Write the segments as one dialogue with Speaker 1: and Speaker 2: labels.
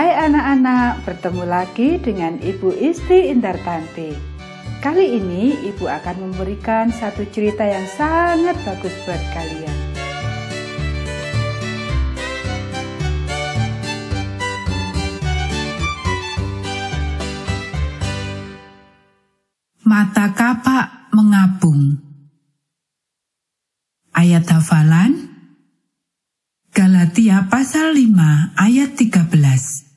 Speaker 1: Hai anak-anak, bertemu lagi dengan Ibu Isti Indartanti. Kali ini Ibu akan memberikan satu cerita yang sangat bagus buat kalian.
Speaker 2: Mata kapak mengapung. Ayat hafalan Galatia pasal 5 ayat 13.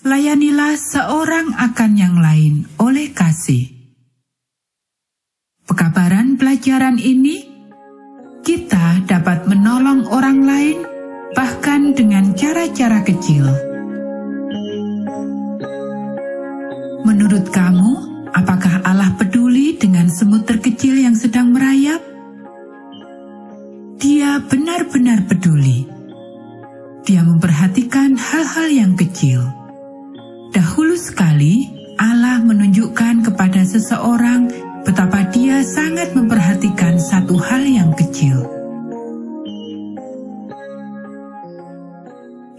Speaker 2: Layanilah seorang akan yang lain oleh kasih. Pekabaran pelajaran ini, kita dapat menolong orang lain bahkan dengan cara-cara kecil. Menurut kamu, apakah Allah peduli dengan semut terkecil yang sedang merayap? Dia benar-benar peduli. Dia memperhatikan hal-hal yang kecil. Dahulu sekali, Allah menunjukkan kepada seseorang betapa Dia sangat memperhatikan satu hal yang kecil.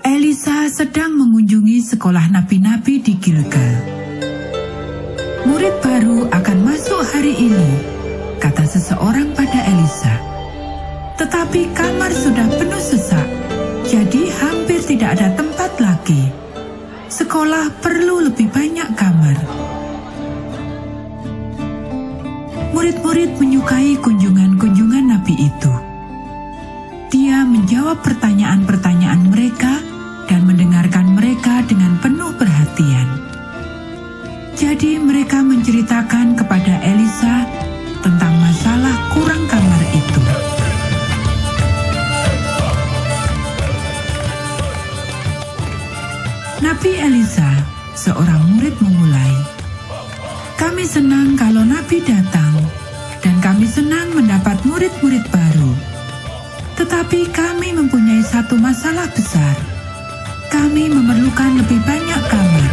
Speaker 2: Elisa sedang mengunjungi sekolah nabi-nabi di Gilgal. Murid baru akan masuk hari ini, kata seseorang pada Elisa. Tetapi kamar sudah penuh sesak, jadi hampir tidak ada tempat lagi. Sekolah perlu lebih banyak kamar. Murid-murid menyukai kunjungan-kunjungan Nabi itu. Dia menjawab pertanyaan-pertanyaan mereka dan mendengarkan mereka dengan penuh perhatian. Jadi mereka menceritakan kepada Elisa Nabi Elisa, seorang murid memulai. Kami senang kalau Nabi datang, dan kami senang mendapat murid-murid baru. Tetapi kami mempunyai satu masalah besar. Kami memerlukan lebih banyak kamar.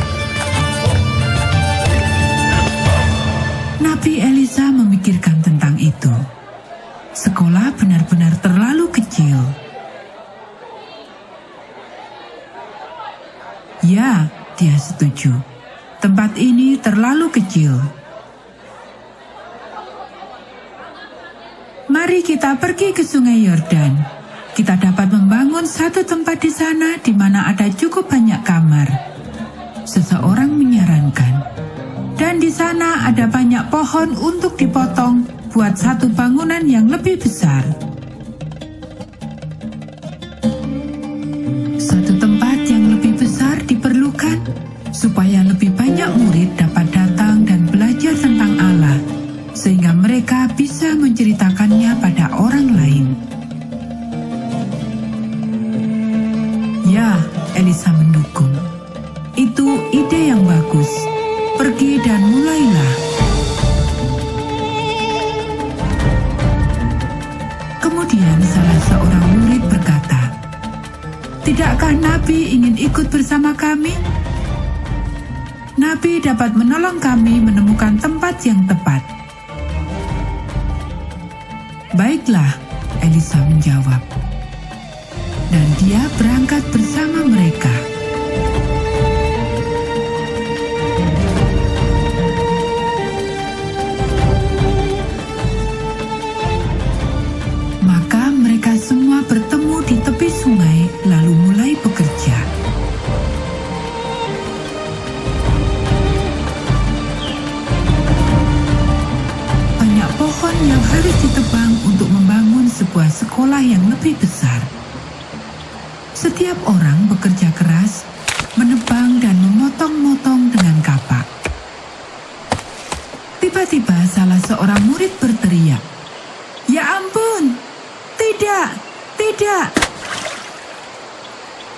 Speaker 2: Nabi Elisa memikirkan tentang itu. Sekolah benar-benar terlalu kecil. Ya, dia setuju. Tempat ini terlalu kecil. Mari kita pergi ke Sungai Yordan. Kita dapat membangun satu tempat di sana di mana ada cukup banyak kamar. Seseorang menyarankan. Dan di sana ada banyak pohon untuk dipotong buat satu bangunan yang lebih besar. Banyak murid dapat datang dan belajar tentang Allah, sehingga mereka bisa menceritakannya pada orang lain. Ya, Elisa mendukung. Itu ide yang bagus. Pergi dan mulailah. Kemudian salah seorang murid berkata, Tidakkah Nabi ingin ikut bersama kami? Nabi dapat menolong kami menemukan tempat yang tepat. Baiklah, Elisa menjawab. Dan dia berangkat bersama mereka. Yang lebih besar. Setiap orang bekerja keras, menebang dan memotong-motong dengan kapak. Tiba-tiba salah seorang murid berteriak, "Ya ampun! Tidak! Tidak!"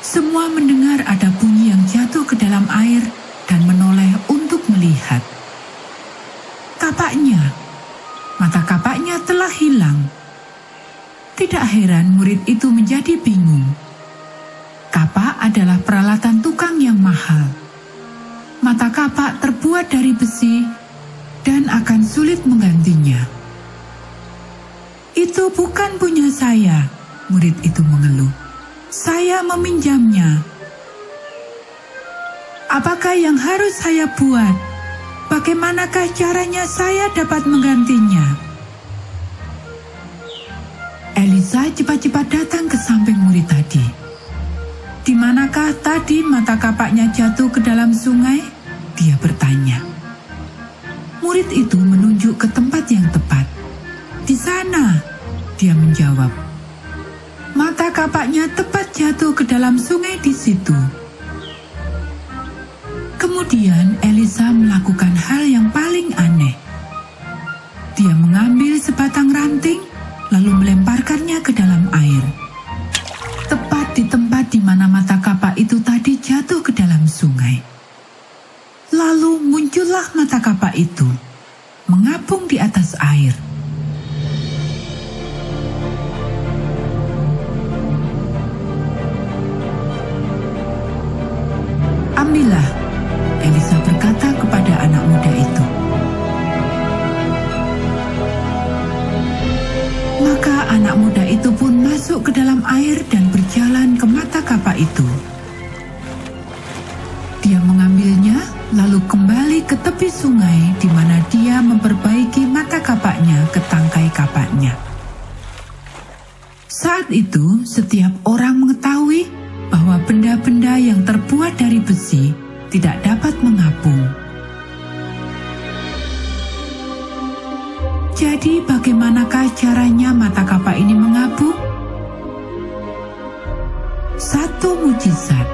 Speaker 2: Semua mendengar ada bunyi yang jatuh ke dalam air dan menoleh untuk melihat. Kapaknya mata kapaknya telah hilang. Tidak heran murid itu menjadi bingung. Kapak adalah peralatan tukang yang mahal. Mata kapak terbuat dari besi dan akan sulit menggantinya. Itu bukan punya saya, murid itu mengeluh. Saya meminjamnya. Apakah yang harus saya buat? Bagaimanakah caranya saya dapat menggantinya? Elisa cepat-cepat datang ke samping murid tadi. Di manakah tadi mata kapaknya jatuh ke dalam sungai? Dia bertanya. Murid itu menunjuk ke tempat yang tepat. Di sana, dia menjawab. Mata kapaknya tepat jatuh ke dalam sungai di situ. Kemudian Elisa melakukan hal yang paling aneh. Dia mengambil sebatang ranting lalu melemparkannya ke dalam air. Tepat di tempat di mana mata kapak itu tadi jatuh ke dalam sungai. Lalu muncullah mata kapak itu, mengapung di atas air. Anak muda itu pun masuk ke dalam air dan berjalan ke mata kapak itu. Dia mengambilnya, lalu kembali ke tepi sungai di mana dia memperbaiki mata kapaknya ke tangkai kapaknya. Saat itu, setiap orang mengetahui bahwa benda-benda yang terbuat dari besi tidak dapat mengapung. Jadi bagaimanakah caranya mata kapak ini mengapung? Satu mujizat.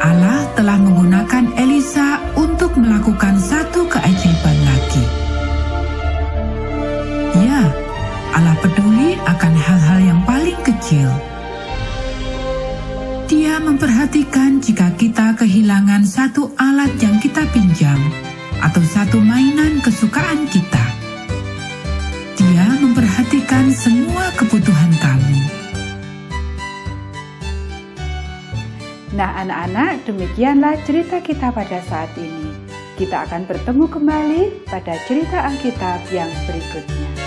Speaker 2: Allah telah menggunakan Elisa untuk melakukan satu keajaiban lagi. Ya, Allah peduli akan hal-hal yang paling kecil. Dia memperhatikan jika kita kehilangan satu alat yang kita pinjam atau satu mainan kesukaan kita. Memperhatikan semua kebutuhan kamu.
Speaker 1: Nah, anak-anak, demikianlah cerita kita pada saat ini. Kita akan bertemu kembali pada cerita Alkitab yang berikutnya.